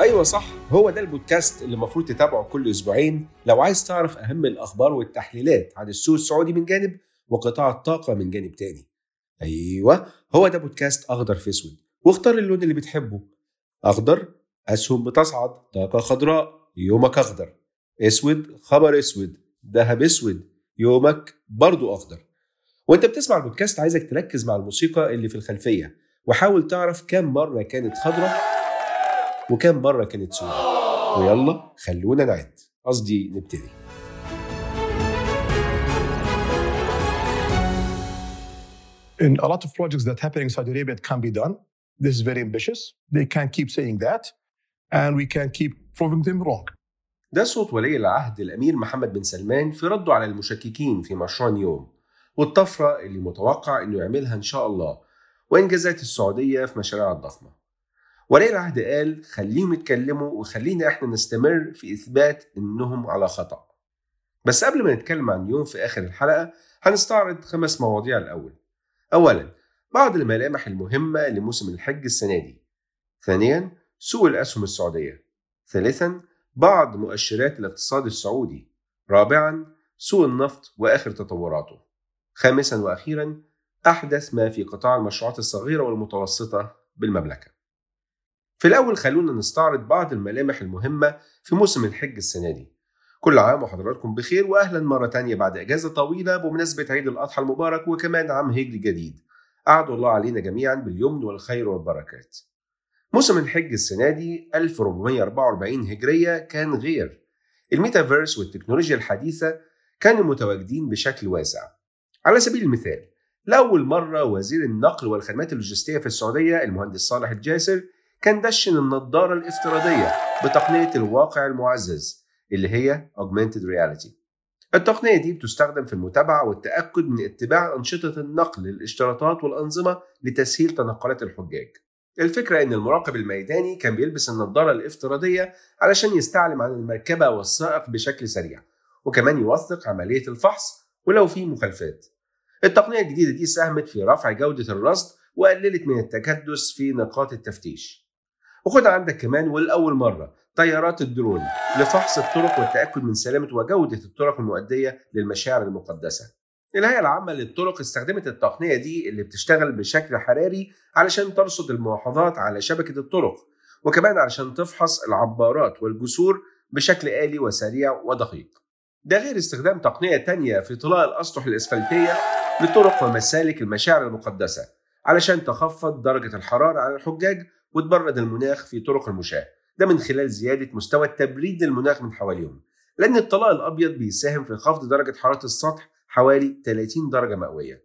أيوه صح. هو ده البودكاست اللي المفروض تتابعه كل أسبوعين. لو عايز تعرف أهم الأخبار والتحليلات عن السوق السعودي من جانب وقطاع الطاقة من جانب تاني. أيوه هو ده بودكاست أخضر في أسود. واختار اللون اللي بتحبه. أخضر أسهم بتصعد طاقة خضراء يومك أخضر. أسود خبر أسود. ذهب أسود. يومك برضو أخضر. وأنت بتسمع البودكاست عايزك تركز مع الموسيقى اللي في الخلفية. وحاول تعرف كم مرة كانت خضراء وكم مرة كانت سوداء ويلا خلونا نعد قصدي نبتدي in a lot of projects that happen in Saudi Arabia, it can be done. This is very ambitious. They can keep saying that, and we can keep proving them wrong. ده صوت ولي العهد الأمير محمد بن سلمان في رده على المشككين في مشروع نيوم والطفرة اللي متوقع إنه يعملها إن شاء الله وإنجازات السعودية في مشاريعها الضخمة ولي العهد قال خليهم يتكلموا وخلينا إحنا نستمر في إثبات إنهم على خطأ. بس قبل ما نتكلم عن نيوم في آخر الحلقة هنستعرض خمس مواضيع الأول. أولا بعض الملامح المهمة لموسم الحج السنة دي. ثانيا سوق الأسهم السعودية. ثالثا بعض مؤشرات الاقتصاد السعودي. رابعا سوق النفط وآخر تطوراته. خامسا وأخيرا أحدث ما في قطاع المشروعات الصغيرة والمتوسطة بالمملكة. في الأول خلونا نستعرض بعض الملامح المهمة في موسم الحج السنة دي. كل عام وحضراتكم بخير وأهلا مرة تانية بعد إجازة طويلة بمناسبة عيد الأضحى المبارك وكمان عام هجري جديد. أعد الله علينا جميعا باليمن والخير والبركات. موسم الحج السنة دي 1444 هجرية كان غير. الميتافيرس والتكنولوجيا الحديثة كانوا متواجدين بشكل واسع. على سبيل المثال لأول مرة وزير النقل والخدمات اللوجستية في السعودية المهندس صالح الجاسر كان دشن النظارة الافتراضية بتقنية الواقع المعزز اللي هي Augmented Reality. التقنية دي بتستخدم في المتابعة والتأكد من اتباع أنشطة النقل للاشتراطات والأنظمة لتسهيل تنقلات الحجاج. الفكرة إن المراقب الميداني كان بيلبس النظارة الافتراضية علشان يستعلم عن المركبة والسائق بشكل سريع وكمان يوثق عملية الفحص ولو في مخالفات. التقنية الجديدة دي ساهمت في رفع جودة الرصد وقللت من التكدس في نقاط التفتيش. وخد عندك كمان والأول مرة طيارات الدرون لفحص الطرق والتأكد من سلامة وجودة الطرق المؤدية للمشاعر المقدسة. الهيئة العامة للطرق استخدمت التقنية دي اللي بتشتغل بشكل حراري علشان ترصد الملاحظات على شبكة الطرق وكمان علشان تفحص العبارات والجسور بشكل آلي وسريع ودقيق. ده غير استخدام تقنية تانية في طلاء الأسطح الإسفلتية لطرق ومسالك المشاعر المقدسة علشان تخفض درجة الحرارة على الحجاج وتبرد المناخ في طرق المشاة. ده من خلال زيادة مستوى التبريد للمناخ من حواليهم. لأن الطلاء الأبيض بيساهم في خفض درجة حرارة السطح حوالي 30 درجة مئوية.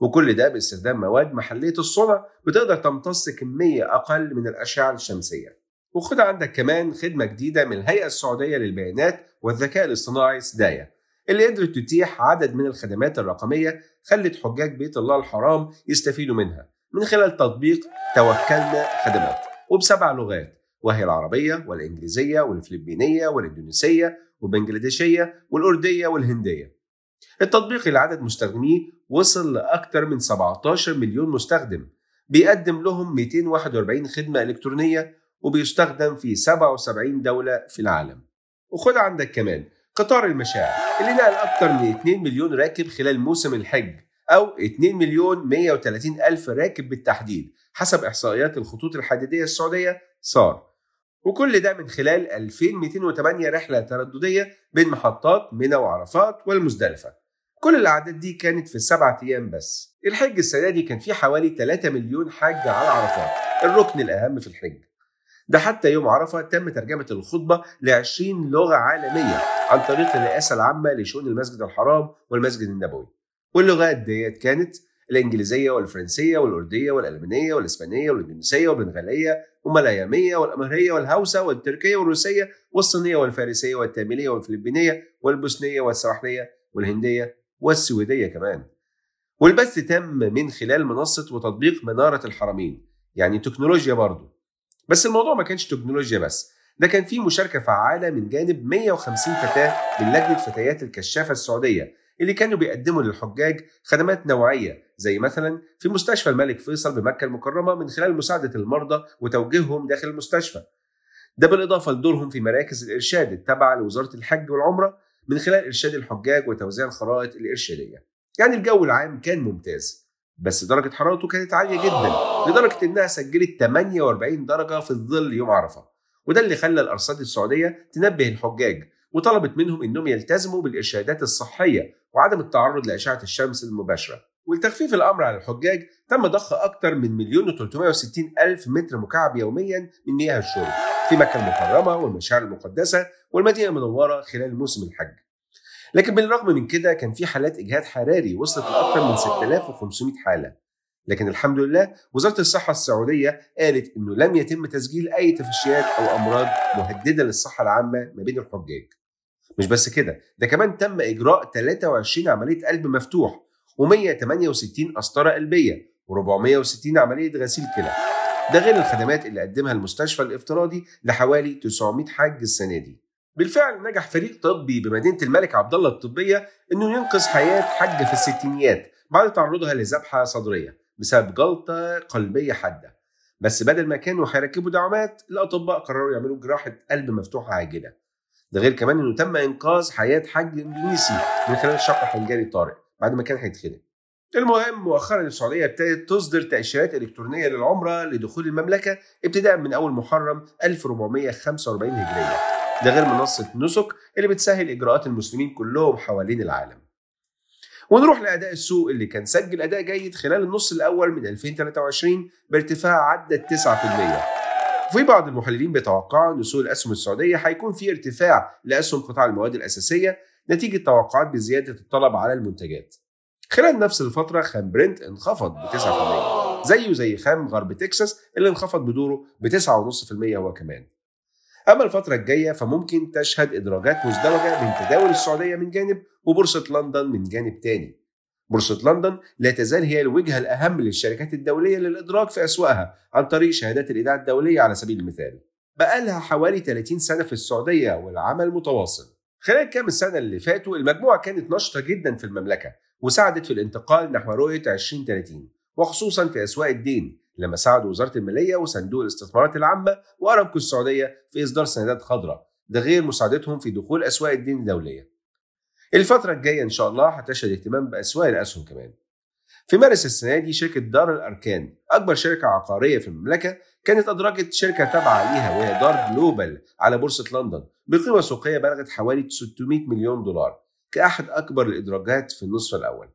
وكل ده باستخدام مواد محلية الصنع بتقدر تمتص كمية أقل من الأشعة الشمسية. وخد عندك كمان خدمة جديدة من الهيئة السعودية للبيانات والذكاء الاصطناعي سدايا اللي قدرت تتيح عدد من الخدمات الرقمية خلت حجاج بيت الله الحرام يستفيدوا منها. من خلال تطبيق توكلنا خدمات وبسبع لغات وهي العربية والإنجليزية والفلبينية والإندونيسية والبنجلاديشية والأردية والهندية. التطبيق اللي عدد مستخدميه وصل لأكثر من 17 مليون مستخدم بيقدم لهم 241 خدمة إلكترونية وبيستخدم في 77 دولة في العالم. وخد عندك كمان قطار المشاعر اللي نقل أكثر من 2 مليون راكب خلال موسم الحج. أو 2 مليون 130 ألف راكب بالتحديد حسب إحصائيات الخطوط الحديدية السعودية صار وكل ده من خلال 2208 رحلة ترددية بين محطات منى وعرفات والمزدلفة. كل الأعداد دي كانت في سبعة أيام بس. الحج السنة دي كان فيه حوالي 3 مليون حج على عرفات. الركن الأهم في الحج. ده حتى يوم عرفة تم ترجمة الخطبة ل 20 لغة عالمية عن طريق الرئاسة العامة لشؤون المسجد الحرام والمسجد النبوي. واللغات ديت كانت الإنجليزية والفرنسية والأردية والألمانية والإسبانية والإندونيسية والبنغالية والملايامية والأمهرية والهوسة والتركية والروسية والصينية والفارسية والتاميلية والفلبينية والبوسنية والسواحلية والهندية والسويدية كمان. والبث تم من خلال منصة وتطبيق منارة الحرمين يعني تكنولوجيا برضه بس الموضوع ما كانش تكنولوجيا بس ده كان فيه مشاركة فعالة من جانب 150 فتاة من لجنة فتيات الكشافة السعودية اللي كانوا بيقدموا للحجاج خدمات نوعية زي مثلا في مستشفى الملك فيصل بمكة المكرمة من خلال مساعدة المرضى وتوجيههم داخل المستشفى. ده بالإضافة لدورهم في مراكز الإرشاد التابعة لوزارة الحج والعمرة من خلال إرشاد الحجاج وتوزيع الخرائط الإرشادية. يعني الجو العام كان ممتاز بس درجة حرارته كانت عالية جدا لدرجة إنها سجلت 48 درجة في الظل يوم عرفة. وده اللي خلى الأرصاد السعودية تنبه الحجاج وطلبت منهم إنهم يلتزموا بالإرشادات الصحية وعدم التعرض لأشعة الشمس المباشرة. ولتخفيف الأمر على الحجاج تم ضخ أكثر من مليون و360 ألف متر مكعب يوميا من مياه الشرب في مكة المكرمة والمشاعر المقدسة والمدينة المنورة خلال موسم الحج. لكن بالرغم من كده كان في حالات إجهاد حراري وصلت لأكثر من 6500 حالة. لكن الحمد لله وزارة الصحة السعودية قالت إنه لم يتم تسجيل أي تفشيات أو أمراض مهددة للصحة العامة ما بين الحجاج. مش بس كده ده كمان تم إجراء 23 عملية قلب مفتوح و168 قسطرة قلبية و460 عملية غسيل كلى. ده غير الخدمات اللي قدمها المستشفى الافتراضي لحوالي 900 حاج السنة دي. بالفعل نجح فريق طبي بمدينة الملك عبد الله الطبية إنه ينقذ حياة حاجة في الستينيات بعد تعرضها لذبحة صدرية بسبب جلطة قلبية حادة. بس بدل ما كانوا هيركبوا دعامات الأطباء قرروا يعملوا جراحة قلب مفتوحة عاجلة. ده غير كمان إنه تم إنقاذ حياة حاج إندونيسي من خلال شق حنجري طارئ بعد ما كان هيتخنق المهم مؤخرا السعودية ابتدت تصدر تأشيرات إلكترونية للعمرة لدخول المملكة ابتداء من أول محرم 1445 هجرية. ده غير منصة نسك اللي بتسهل إجراءات المسلمين كلهم حوالين العالم. ونروح لأداء السوق اللي كان سجل أداء جيد خلال النص الأول من 2023 بارتفاع عدى 9% وفي بعض المحللين بيتوقعوا أن سوق الأسهم السعودية هيكون في ارتفاع لأسهم قطاع المواد الأساسية نتيجة توقعات بزيادة الطلب على المنتجات خلال نفس الفترة خام برنت انخفض ب 9% زيه زي خام غرب تكساس اللي انخفض بدوره ب 9.5% هو كمان. أما الفترة الجاية فممكن تشهد إدراجات مزدوجة من تداول السعودية من جانب وبورصة لندن من جانب تاني. بورصة لندن لا تزال هي الوجهة الأهم للشركات الدولية للإدراج في أسواقها عن طريق شهادات الإيداع الدولية على سبيل المثال. بقالها حوالي 30 سنة في السعودية والعمل متواصل. خلال كام السنة اللي فاتوا المجموعة كانت نشطة جدا في المملكة وساعدت في الانتقال نحو رؤية 2030 وخصوصا في أسواق الدين لما ساعدوا وزارة المالية وصندوق الاستثمارات العامة وأرامكو السعودية في إصدار سندات خضراء ده غير مساعدتهم في دخول أسواق الدين الدولية الفترة الجاية إن شاء الله هتشهد اهتمام بأسواق الأسهم كمان. في مارس السنة دي شركة دار الأركان أكبر شركة عقارية في المملكة كانت أدرجت شركة تابعة ليها وهي دار جلوبال على بورصة لندن بقيمة سوقية بلغت حوالي 600 مليون دولار كأحد أكبر الإدراجات في النصف الأول.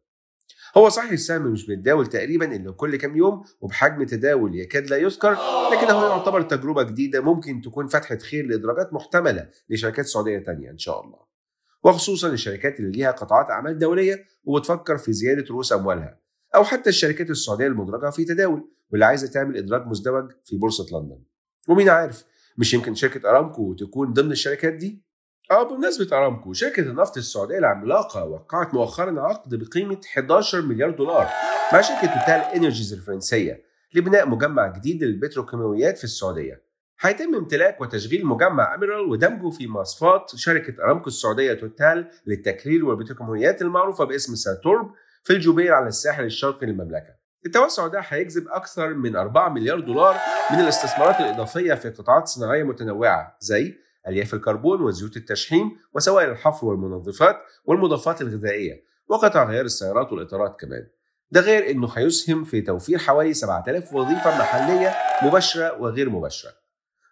هو صحيح السهم مش بيتداول تقريبا إلا كل كام يوم وبحجم تداول يكاد لا يذكر لكنه يعتبر تجربة جديدة ممكن تكون فتحة خير لإدراجات محتملة لشركات سعودية تانية إن شاء الله. وخصوصا الشركات اللي ليها قطاعات أعمال دولية وبتفكر في زيادة رؤوس أموالها أو حتى الشركات السعودية المدرجة في تداول واللي عايزة تعمل إدراج مزدوج في بورصة لندن ومين عارف مش يمكن شركة أرامكو تكون ضمن الشركات دي آه بمناسبة أرامكو شركة النفط السعودية العملاقة وقعت مؤخرا عقد بقيمة 11 مليار دولار مع شركة توتال إنرجيز الفرنسية لبناء مجمع جديد للبتروكيماويات في السعودية. هيتم امتلاك وتشغيل مجمع أميرال ودمجه في مصفاة شركة أرامكو السعودية توتال للتكرير والبتروكيماويات المعروفة باسم ساتورب في الجبيل على الساحل الشرقي للمملكة. التوسع ده هيجذب أكثر من 4 مليار دولار من الاستثمارات الإضافية في قطاعات صناعية متنوعة زي ألياف الكربون وزيوت التشحيم وسوائل الحفر والمنظفات والمضادات الغذائية وقطع غيار السيارات والإطارات كمان ده غير إنه هيسهم في توفير حوالي 7000 وظيفة محلية مباشرة وغير مباشرة.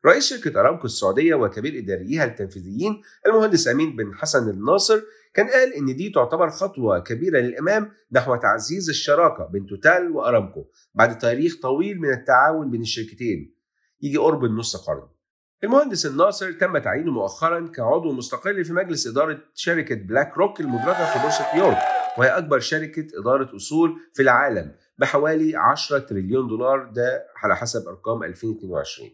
رئيس شركة أرامكو السعودية وكبير إداريها التنفيذيين المهندس أمين بن حسن الناصر كان قال إن دي تعتبر خطوة كبيرة للأمام نحو تعزيز الشراكة بين توتال وأرامكو بعد تاريخ طويل من التعاون بين الشركتين يجي قرب النص قرن. المهندس الناصر تم تعيينه مؤخرا كعضو مستقل في مجلس إدارة شركة بلاك روك المدرجة في بورصة نيويورك وهي أكبر شركة إدارة أصول في العالم بحوالي 10 تريليون دولار ده على حسب أرقام 2022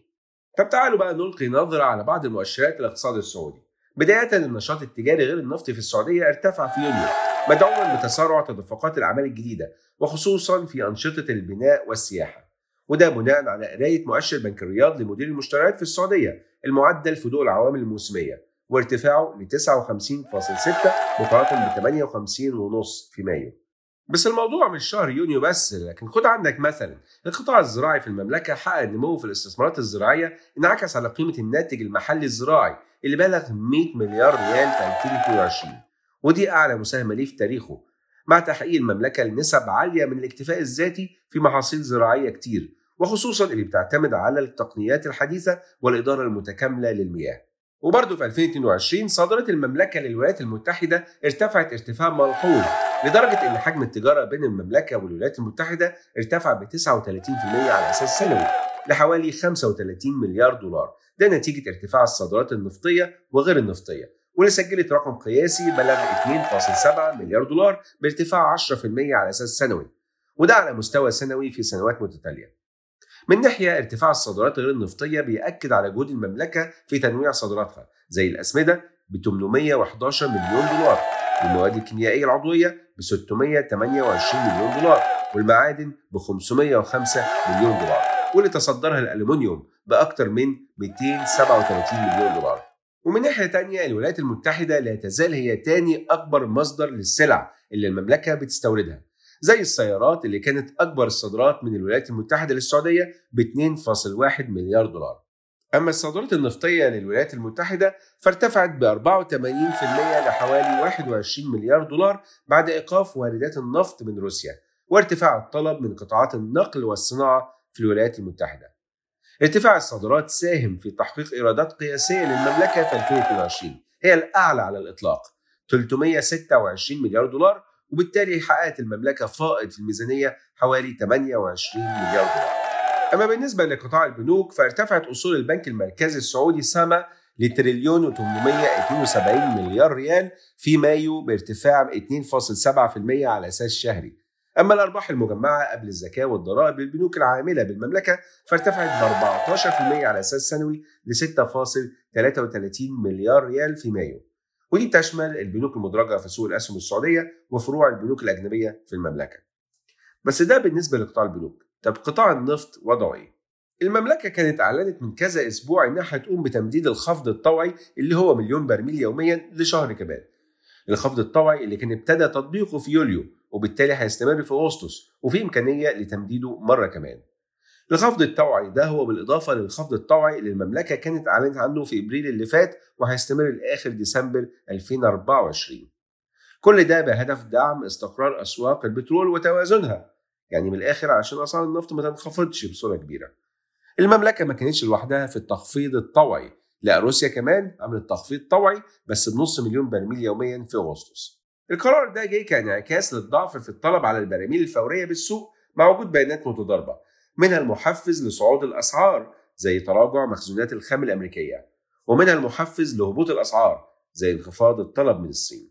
طب تعالوا بقى نلقي نظرة على بعض المؤشرات الاقتصاد السعودي بداية النشاط التجاري غير النفطي في السعودية ارتفع في يونيو مدعوما بتسارع تدفقات الأعمال الجديدة وخصوصا في أنشطة البناء والسياحة وده بناء على قراية مؤشر بنك الرياض لمدير المشتريات في السعودية المعدل في ضوء العوامل الموسمية وارتفاعه ل 59.6 مقارنة ب 58.5 في مايو. بس الموضوع مش شهر يونيو بس لكن خد عندك مثلا القطاع الزراعي في المملكة حقق نمو في الاستثمارات الزراعية انعكس على قيمة الناتج المحلي الزراعي اللي بلغ 100 مليار ريال في 2022 ودي أعلى مساهمة ليه في تاريخه مع تحقيق المملكة لنسب عالية من الاكتفاء الذاتي في محاصيل زراعية كتير وخصوصا اللي بتعتمد على التقنيات الحديثة والإدارة المتكاملة للمياه. وبرضه في 2022 صادرات المملكة للولايات المتحدة ارتفعت ارتفاع ملحوظ لدرجة إن حجم التجارة بين المملكة والولايات المتحدة ارتفع ب 39% على أساس سنوي لحوالي 35 مليار دولار. ده نتيجة ارتفاع الصادرات النفطية وغير النفطية واللي سجلت رقم قياسي بلغ 2.7 مليار دولار بارتفاع 10% على أساس سنوي وده على مستوى سنوي في سنوات متتالية. من ناحية ارتفاع الصادرات غير النفطية بيأكد على جهود المملكة في تنويع صادراتها زي الأسمدة ب 811 مليون دولار والمواد الكيميائية العضوية ب 628 مليون دولار والمعادن ب 505 مليون دولار واللي تصدرها الألومنيوم بأكثر من 237 مليون دولار. ومن ناحية تانية الولايات المتحدة لا تزال هي تاني أكبر مصدر للسلع اللي المملكة بتستوردها زي السيارات اللي كانت أكبر الصادرات من الولايات المتحدة للسعودية ب 2.1 مليار دولار. أما الصادرات النفطية للولايات المتحدة فارتفعت ب 84% لحوالي 21 مليار دولار بعد إيقاف واردات النفط من روسيا وارتفاع الطلب من قطاعات النقل والصناعة في الولايات المتحدة. ارتفاع الصادرات ساهم في تحقيق إيرادات قياسية للمملكة في 2022 هي الأعلى على الإطلاق 326 مليار دولار وبالتالي حققت المملكة فائض في الميزانية حوالي 28 مليار دولار. أما بالنسبة لقطاع البنوك فارتفعت أصول البنك المركزي السعودي سما لتريليون و872 مليار ريال في مايو بارتفاع 2.7% على أساس شهري. أما الأرباح المجمعة قبل الزكاة والضرائب للبنوك العاملة بالمملكة فارتفعت ب 14% على أساس سنوي ل 6.33 مليار ريال في مايو. ودي بتشمل البنوك المدرجة في سوق الأسهم السعودية وفروع البنوك الأجنبية في المملكة. بس ده بالنسبة لقطاع البنوك. طب قطاع النفط وضعه إيه؟ المملكة كانت أعلنت من كذا أسبوع إنها هتقوم بتمديد الخفض الطوعي اللي هو مليون برميل يوميا لشهر كمان. الخفض الطوعي اللي كان ابتدى تطبيقه في يوليو وبالتالي هيستمر في أغسطس وفي إمكانية لتمديده مرة كمان. الخفض الطوعي ده هو بالإضافة للخفض الطوعي اللي المملكة كانت أعلنت عنه في إبريل اللي فات وهيستمر لآخر ديسمبر 2024 كل ده بهدف دعم استقرار أسواق البترول وتوازنها يعني من الآخر عشان أسعار النفط ما تنخفضش بصورة كبيرة. المملكة ما كانتش لوحدها في التخفيض الطوعي لا روسيا كمان عملت تخفيض طوعي بس بنص مليون برميل يوميا في أغسطس. القرار ده جاي كانعكاس للضعف في الطلب على البراميل الفورية بالسوق مع وجود بيانات متضاربة. منها المحفز لصعود الأسعار زي تراجع مخزونات الخام الأمريكية ومنها المحفز لهبوط الأسعار زي انخفاض الطلب من الصين.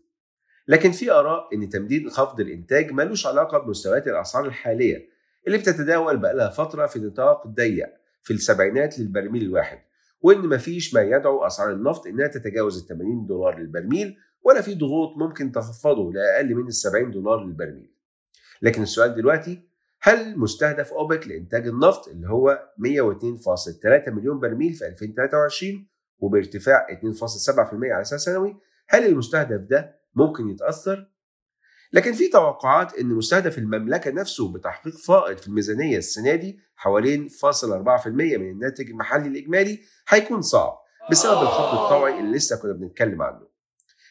لكن في آراء إن تمديد خفض الإنتاج ملوش علاقة بمستويات الأسعار الحالية اللي بتتداول بقالها فترة في نطاق ضيق في السبعينات للبرميل الواحد وإن مفيش ما يدعو أسعار النفط إنها تتجاوز ال 80 دولار للبرميل ولا في ضغوط ممكن تخفضه لأقل من ال 70 دولار للبرميل. لكن السؤال دلوقتي هل مستهدف أوبك لإنتاج النفط اللي هو 102.3 مليون برميل في 2023 وبارتفاع 2.7% على أساس سنوي هل المستهدف ده ممكن يتأثر؟ لكن في توقعات إن مستهدف المملكة نفسه بتحقيق فائض في الميزانية السنة دي حوالين 0.4% من الناتج المحلي الإجمالي هيكون صعب بسبب الخفض الطوعي اللي لسه كنا بنتكلم عنه.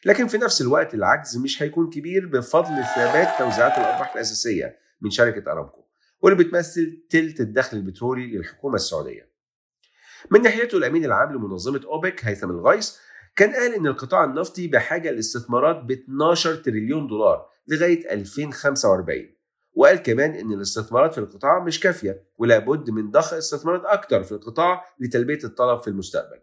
لكن في نفس الوقت العجز مش هيكون كبير بفضل ثبات توزيعات الأرباح الأساسية من شركة أرامكو واللي بتمثل تلت الدخل البترولي للحكومة السعودية. من ناحيته الأمين العام لمنظمة أوبك هيثم الغيث كان قال إن القطاع النفطي بحاجة لاستثمارات ب 12 تريليون دولار لغاية 2045 وقال كمان إن الاستثمارات في القطاع مش كافية ولا بد من ضخ استثمارات أكتر في القطاع لتلبية الطلب في المستقبل.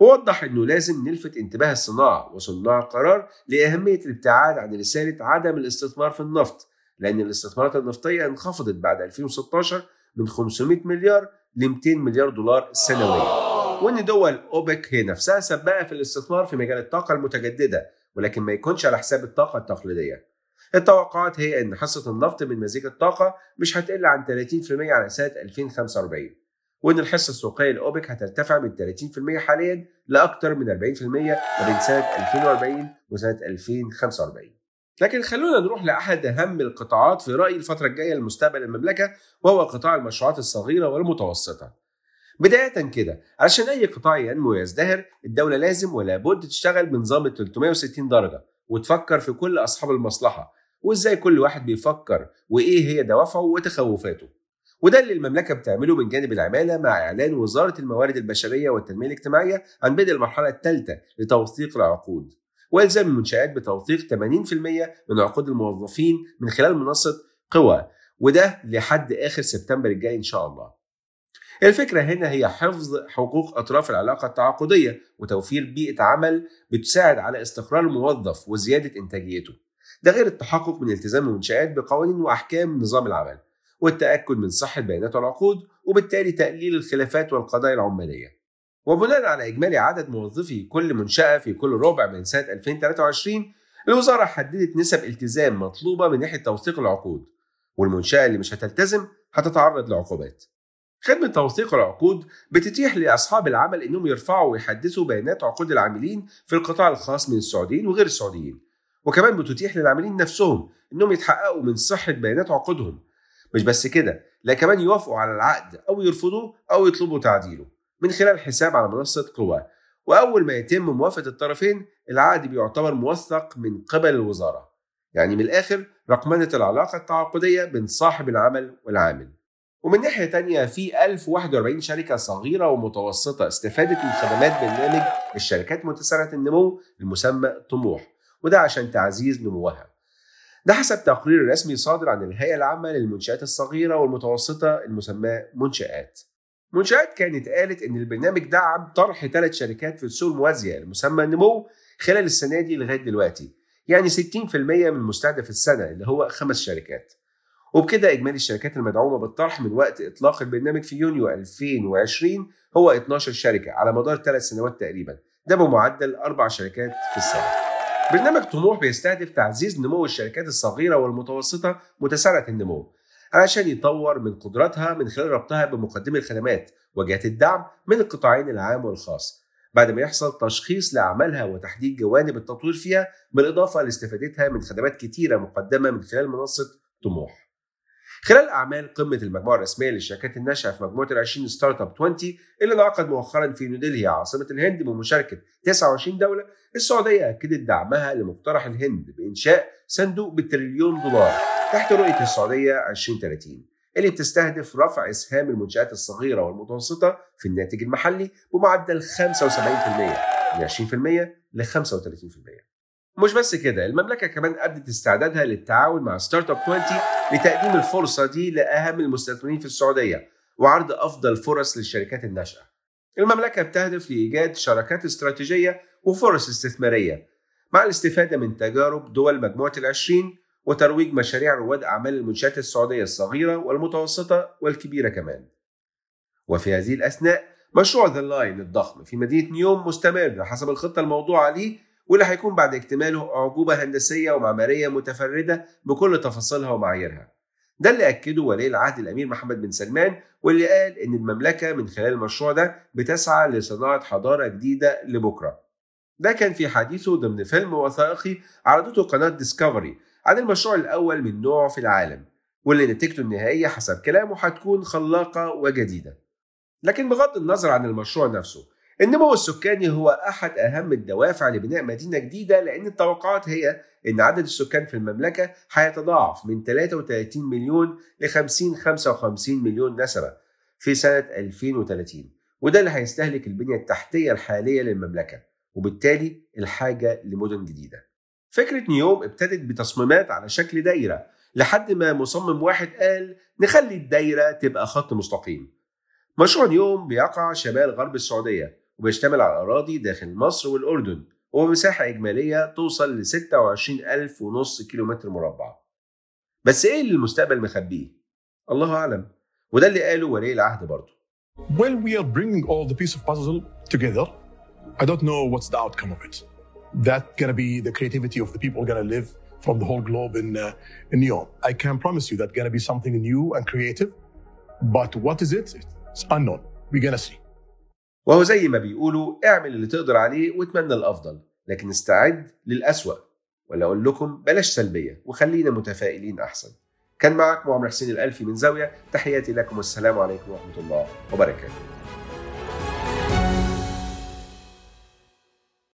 ووضح إنه لازم نلفت انتباه الصناعة وصناع القرار لأهمية الابتعاد عن رسالة عدم الاستثمار في النفط لأن الاستثمارات النفطية انخفضت بعد 2016 من 500 مليار ل 200 مليار دولار سنويا. وإن دول أوبك هي نفسها سباقة في الاستثمار في مجال الطاقة المتجددة ولكن ما يكونش على حساب الطاقة التقليدية. التوقعات هي أن حصة النفط من مزيج الطاقة مش هتقل عن 30% على سنة 2045 وأن الحصة السوقية لأوبك هترتفع من 30% حاليا لأكثر من 40% ما بين سنة 2040 وسنة 2045 لكن خلونا نروح لأحد أهم القطاعات في رأيي الفترة الجاية لمستقبل المملكة وهو قطاع المشروعات الصغيرة والمتوسطة. بداية كده علشان أي قطاع ينمو ويزدهر الدولة لازم ولا بد تشتغل بنظام ال 360 درجة وتفكر في كل أصحاب المصلحة وإزاي كل واحد بيفكر وإيه هي دوافعه وتخوفاته. وده اللي المملكة بتعمله من جانب العمالة مع إعلان وزارة الموارد البشرية والتنمية الاجتماعية عن بدء المرحلة الثالثة لتوثيق العقود. والزام المنشآت بتوثيق 80% من عقود الموظفين من خلال منصة قوى وده لحد آخر سبتمبر الجاي إن شاء الله. الفكرة هنا هي حفظ حقوق أطراف العلاقة التعاقدية وتوفير بيئة عمل بتساعد على استقرار الموظف وزيادة إنتاجيته. ده غير التحقق من التزام المنشآت بقوانين وأحكام نظام العمل والتأكد من صحة بيانات العقود وبالتالي تقليل الخلافات والقضايا العمالية. وبناء على إجمالي عدد موظفي كل منشأة في كل ربع من سنة 2023 الوزارة حددت نسب التزام مطلوبة من ناحية توثيق العقود والمنشأة اللي مش هتلتزم هتتعرض لعقوبات. خدمة توثيق العقود بتتيح لأصحاب العمل إنهم يرفعوا ويحدثوا بيانات عقود العاملين في القطاع الخاص من السعوديين وغير السعوديين. وكمان بتتيح للعاملين نفسهم إنهم يتحققوا من صحة بيانات عقودهم. مش بس كده لا كمان يوافقوا على العقد أو يرفضوه أو يطلبوا تعديله. من خلال حساب على منصة قوى. وأول ما يتم موافقة الطرفين العقد بيعتبر موثق من قبل الوزارة. يعني من الآخر رقمنة العلاقة التعاقدية بين صاحب العمل والعامل. ومن ناحية تانية في 1041 شركة صغيرة ومتوسطة استفادت من خدمات برنامج الشركات متسارعة النمو المسمى طموح. وده عشان تعزيز نموها. ده حسب تقرير رسمي صادر عن الهيئة العامة للمنشآت الصغيرة والمتوسطة المسمى منشآت. منشآت كانت قالت إن البرنامج دعم طرح ثلاث شركات في السوق الموازية المسمى النمو خلال السنة دي لغاية دلوقتي. يعني 60% من مستهدف السنة اللي هو خمس شركات. وبكده إجمالي الشركات المدعومة بالطرح من وقت إطلاق البرنامج في يونيو 2020 هو 12 شركة على مدار ثلاث سنوات تقريبا. ده بمعدل أربع شركات في السنة. برنامج طموح بيستهدف تعزيز نمو الشركات الصغيرة والمتوسطة متسارعة النمو. علشان يطور من قدراتها من خلال ربطها بمقدمي الخدمات وجهات الدعم من القطاعين العام والخاص. بعد ما يحصل تشخيص لأعمالها وتحديد جوانب التطوير فيها بالإضافة لاستفادتها من خدمات كتيرة مقدمة من خلال منصة طموح. خلال أعمال قمة المجموعة الرسمية للشركات الناشئة في مجموعة ال 20 Startup 20 اللي انعقد مؤخرا في نيودلهي عاصمة الهند بمشاركة 29 دولة، السعودية أكدت دعمها لمقترح الهند بإنشاء صندوق بتريليون دولار. تحت رؤية السعودية 2030 اللي بتستهدف رفع إسهام المنشآت الصغيرة والمتوسطة في الناتج المحلي بمعدل 75% من 20% ل 35%. مش بس كده المملكة كمان ابدت استعدادها للتعاون مع Startup 20 لتقديم الفرصة دي لأهم المستثمرين في السعودية وعرض أفضل فرص للشركات الناشئة. المملكة بتهدف لإيجاد شراكات استراتيجية وفرص استثمارية مع الاستفادة من تجارب دول مجموعة العشرين وترويج مشاريع رواد أعمال المنشآت السعودية الصغيرة والمتوسطة والكبيرة كمان. وفي هذه الأثناء مشروع The Line الضخم في مدينة نيوم مستمر حسب الخطة الموضوعة ليه واللي هيكون بعد اكتماله أعجوبة هندسية ومعمارية متفردة بكل تفاصيلها ومعاييرها ده اللي أكده ولي العهد الأمير محمد بن سلمان واللي قال إن المملكة من خلال المشروع ده بتسعى لصناعة حضارة جديدة لبكرة ده كان في حديثه ضمن فيلم وثائقي عرضته قناة ديسكفري عن المشروع الأول من نوعه في العالم واللي نتيجته النهائية حسب كلامه هتكون خلاقة وجديدة. لكن بغض النظر عن المشروع نفسه النمو السكاني هو أحد أهم الدوافع لبناء مدينة جديدة لأن التوقعات هي أن عدد السكان في المملكة هيتضاعف من 33 مليون ل 50 55 مليون نسمة في سنة 2030 وده اللي هيستهلك البنية التحتية الحالية للمملكة وبالتالي الحاجة لمدن جديدة. فكرة نيوم ابتدت بتصميمات على شكل دايرة لحد ما مصمم واحد قال نخلي الدايرة تبقى خط مستقيم مشروع نيوم بيقع شمال غرب السعودية وبيشتمل على أراضي داخل مصر والأردن وبمساحة إجمالية توصل ل 26 ألف ونص كيلومتر مربع بس إيه اللي المستقبل مخبيه؟ الله أعلم وده اللي قاله ولي العهد برضه When we are bringing all the piece of puzzle together, I don't know what's the outcome of it. That's gonna be the creativity of the people gonna live from the whole globe in uh, in Neom. I can promise you that's gonna be something new and creative, but what is it? It's unknown. We're gonna see. وهو زي ما بيقولوا اعمل اللي تقدر عليه واتمنى الأفضل لكن استعد للأسوأ ولا أقول لكم بلاش سلبية وخلينا متفائلين أحسن كان معكم عمرو حسين الألفي من زاوية تحياتي لكم والسلام عليكم ورحمة الله وبركاته